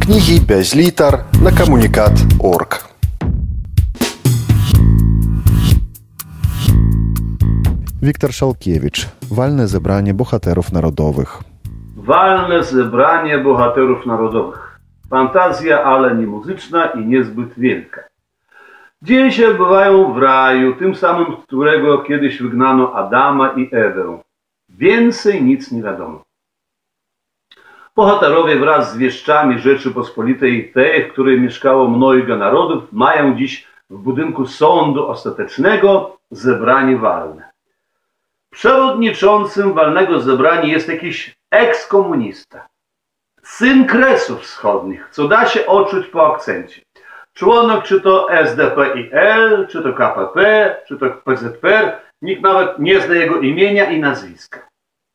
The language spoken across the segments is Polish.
Книги без литр на коммуникат.орг. Wiktor Szalkiewicz. Walne zebranie bohaterów narodowych. Walne zebranie bohaterów narodowych. Fantazja, ale nie muzyczna i niezbyt wielka. Dzieje się odbywają w raju, tym samym, z którego kiedyś wygnano Adama i Ewę. Więcej nic nie wiadomo. Bohaterowie wraz z wieszczami Rzeczypospolitej tej, w której mieszkało mnojga narodów, mają dziś w budynku sądu ostatecznego zebranie walne. Przewodniczącym walnego zebrania jest jakiś ekskomunista. Syn Kresów Wschodnich, co da się odczuć po akcencie. Członek czy to SDPIL, czy to KPP, czy to PZPR, nikt nawet nie zna jego imienia i nazwiska.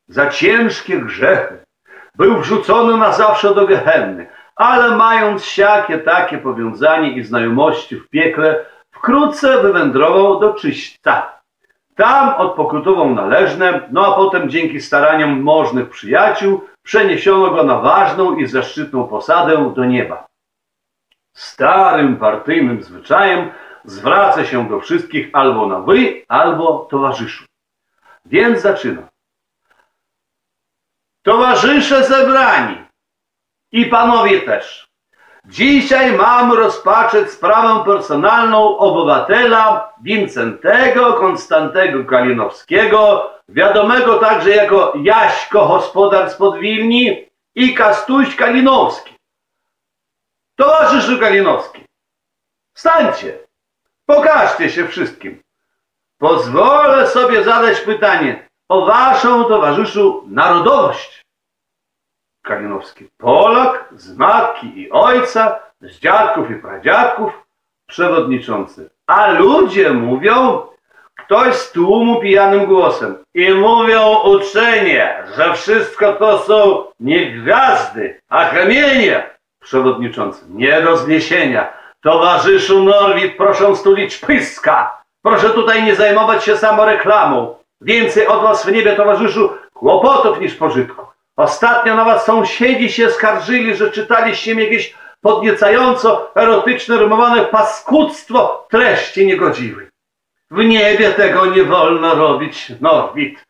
Za ciężkie grzechy był wrzucony na zawsze do gehenny, ale mając siakie takie powiązanie i znajomości w piekle, wkrótce wywędrował do czyśćca. Tam odpokutował należne, no a potem dzięki staraniom możnych przyjaciół przeniesiono go na ważną i zaszczytną posadę do nieba. Starym partyjnym zwyczajem zwraca się do wszystkich albo na wy, albo towarzyszu. Więc zaczyna. Towarzysze zebrani i panowie też. Dzisiaj mam rozpatrzeć sprawę personalną obywatela Wincentego Konstantego Kalinowskiego, wiadomego także jako Jaśko Hospodar z Podwilni i Kastuś Kalinowski. Towarzyszu Kalinowski, stańcie, pokażcie się wszystkim. Pozwolę sobie zadać pytanie o waszą, towarzyszu, narodowość. Kalinowski, Polak, z matki i ojca, z dziadków i pradziadków, przewodniczący. A ludzie mówią, ktoś z tłumu pijanym głosem i mówią uczenie, że wszystko to są nie gwiazdy, a kamienie. Przewodniczący, nie do zniesienia. Towarzyszu Norwid, proszę stulić pyska. Proszę tutaj nie zajmować się samoreklamą. Więcej od was w niebie, towarzyszu, kłopotów niż pożytku. Ostatnio na was sąsiedzi się skarżyli, że czytaliście mi jakieś podniecająco erotyczne, rymowane paskudztwo treści niegodziwej. W niebie tego nie wolno robić, Norwid.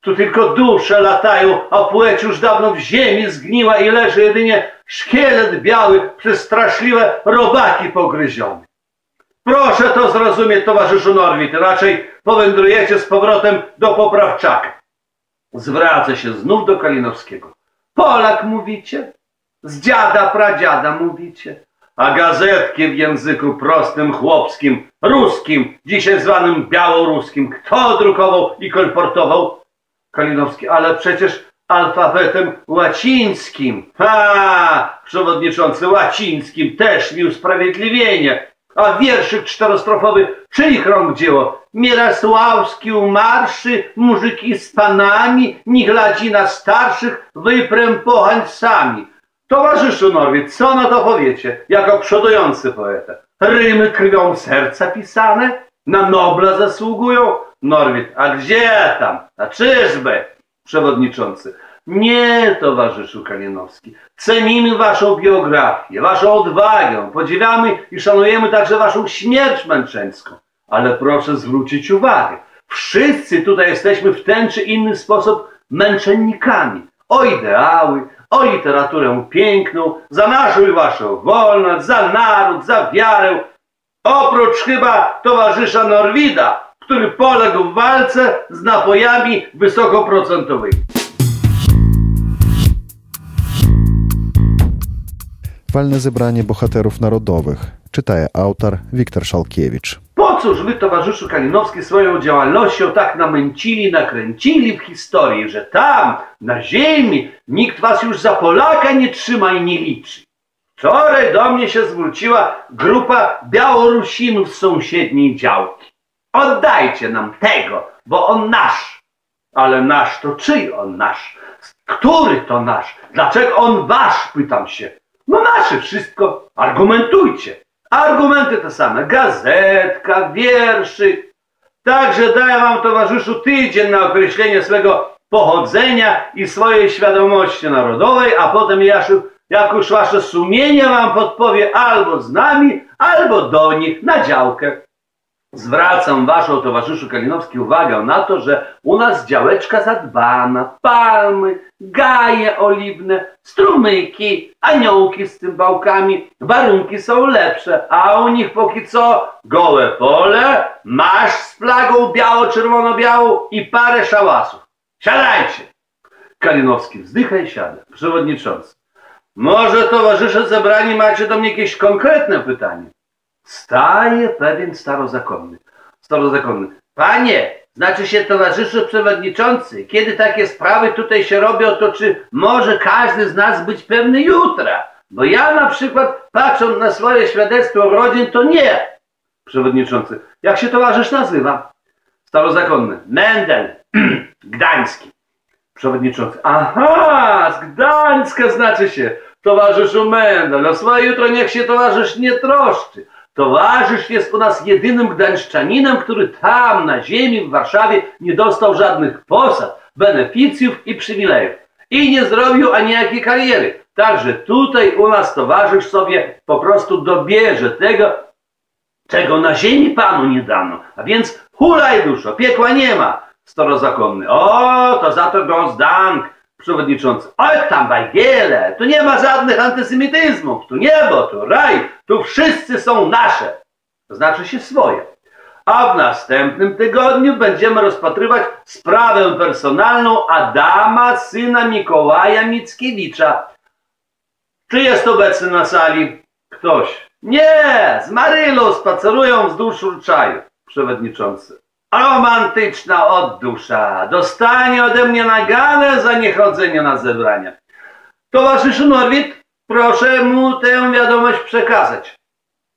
Tu tylko dusze latają, a płeć już dawno w ziemi zgniła i leży jedynie szkielet biały przez straszliwe robaki pogryzione. Proszę to zrozumieć, towarzyszu Norwid, raczej powędrujecie z powrotem do Poprawczaka. Zwraca się znów do Kalinowskiego. Polak mówicie? Z dziada, pradziada mówicie? A gazetki w języku prostym, chłopskim, ruskim, dzisiaj zwanym białoruskim, kto drukował i kolportował? Kalinowski, ale przecież alfabetem łacińskim. Ha! Przewodniczący łacińskim też mi usprawiedliwienie. A wierszyk czterostrofowy czyich rąk dzieło? Mierasławski umarszy, muzyki z panami, nigladzi na starszych, wyprem pochańcami. Towarzyszu Norwid, co na to powiecie, jako przodujący poeta? Rymy krwią serca pisane? Na Nobla zasługują? Norwid, a gdzie tam? A czyżby? Przewodniczący. Nie, towarzyszu Kalinowski. Cenimy waszą biografię, waszą odwagę, podziwiamy i szanujemy także waszą śmierć męczeńską. Ale proszę zwrócić uwagę, wszyscy tutaj jesteśmy w ten czy inny sposób męczennikami. O ideały, o literaturę piękną, za naszą i waszą wolność, za naród, za wiarę. Oprócz chyba towarzysza Norwida, który poległ w walce z napojami wysokoprocentowymi. Walne zebranie bohaterów narodowych. Czytaje autor Wiktor Szalkiewicz. Po cóż wy, towarzyszu Kalinowski, swoją działalnością tak namęcili, nakręcili w historii, że tam, na ziemi, nikt was już za Polaka nie trzyma i nie liczy. Wczoraj do mnie się zwróciła grupa Białorusinów z sąsiedniej działki. Oddajcie nam tego, bo on nasz. Ale nasz to czyj on nasz? Który to nasz? Dlaczego on wasz? Pytam się. No nasze wszystko. Argumentujcie. Argumenty te same. Gazetka, wierszyk. Także daję wam, towarzyszu, tydzień na określenie swego pochodzenia i swojej świadomości narodowej, a potem Jasiu Jak już wasze sumienie wam podpowie albo z nami, albo do nich na działkę. Zwracam waszą towarzyszu Kalinowski uwagę na to, że u nas działeczka zadbana, palmy, gaje oliwne, strumyki, aniołki z cymbałkami, warunki są lepsze, a u nich póki co gołe pole, masz z plagą biało-czerwono-białą i parę szałasów. Siadajcie! Kalinowski wzdycha i siada. Przewodniczący. Może towarzysze zebrani macie do mnie jakieś konkretne pytanie? Staje pewien starozakonny. Starozakonny. Panie, znaczy się towarzysze przewodniczący, kiedy takie sprawy tutaj się robią, to czy może każdy z nas być pewny jutra? Bo ja na przykład, patrząc na swoje świadectwo rodzin, to nie. Przewodniczący. Jak się towarzysz nazywa? Starozakonny. Mendel. Gdański. Przewodniczący. Aha, z Gdańska znaczy się. Towarzyszu Mendel. No swoje jutro niech się towarzysz nie troszczy. Towarzysz jest u nas jedynym gdańszczaninem, który tam na ziemi w Warszawie nie dostał żadnych posad, beneficjów i przywilejów. I nie zrobił ani jakiej kariery. Także tutaj u nas towarzysz sobie po prostu dobierze tego, czego na ziemi panu nie dano. A więc hulaj duszo, piekła nie ma. Starozakonny. O, to za to Gosdank, przewodniczący. Oj, tam bajgiele, tu nie ma żadnych antysemityzmów, tu niebo, tu raj, tu wszyscy są nasze. To znaczy się swoje. A w następnym tygodniu będziemy rozpatrywać sprawę personalną Adama, syna Mikołaja Mickiewicza. Czy jest obecny na sali? Ktoś. Nie, z Marylą spacerują wzdłuż Urczaju, przewodniczący. Romantyczna oddusza. Dostanie ode mnie naganę za niechodzenie na zebrania. Towarzyszu Norwid, proszę mu tę wiadomość przekazać.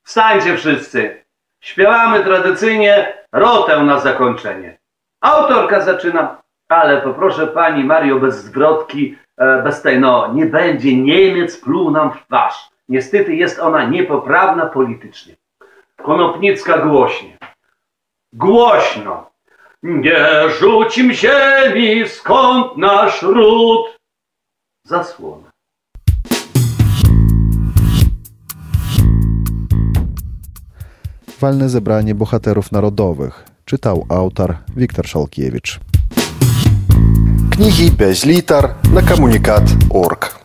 Wstańcie wszyscy. Śpiewamy tradycyjnie rotę na zakończenie. Autorka zaczyna, ale poproszę pani Mario bez zwrotki, e, bez tej, no, nie będzie Niemiec pluł nam w twarz. Niestety jest ona niepoprawna politycznie. Konopnicka głośnie. Głośno. Nie rzucim ziemi, skąd nasz ród? Zasłona. Walne zebranie bohaterów narodowych. Czytał autor Wiktor Szalkiewicz. Книги без литр на коммуникат.орг.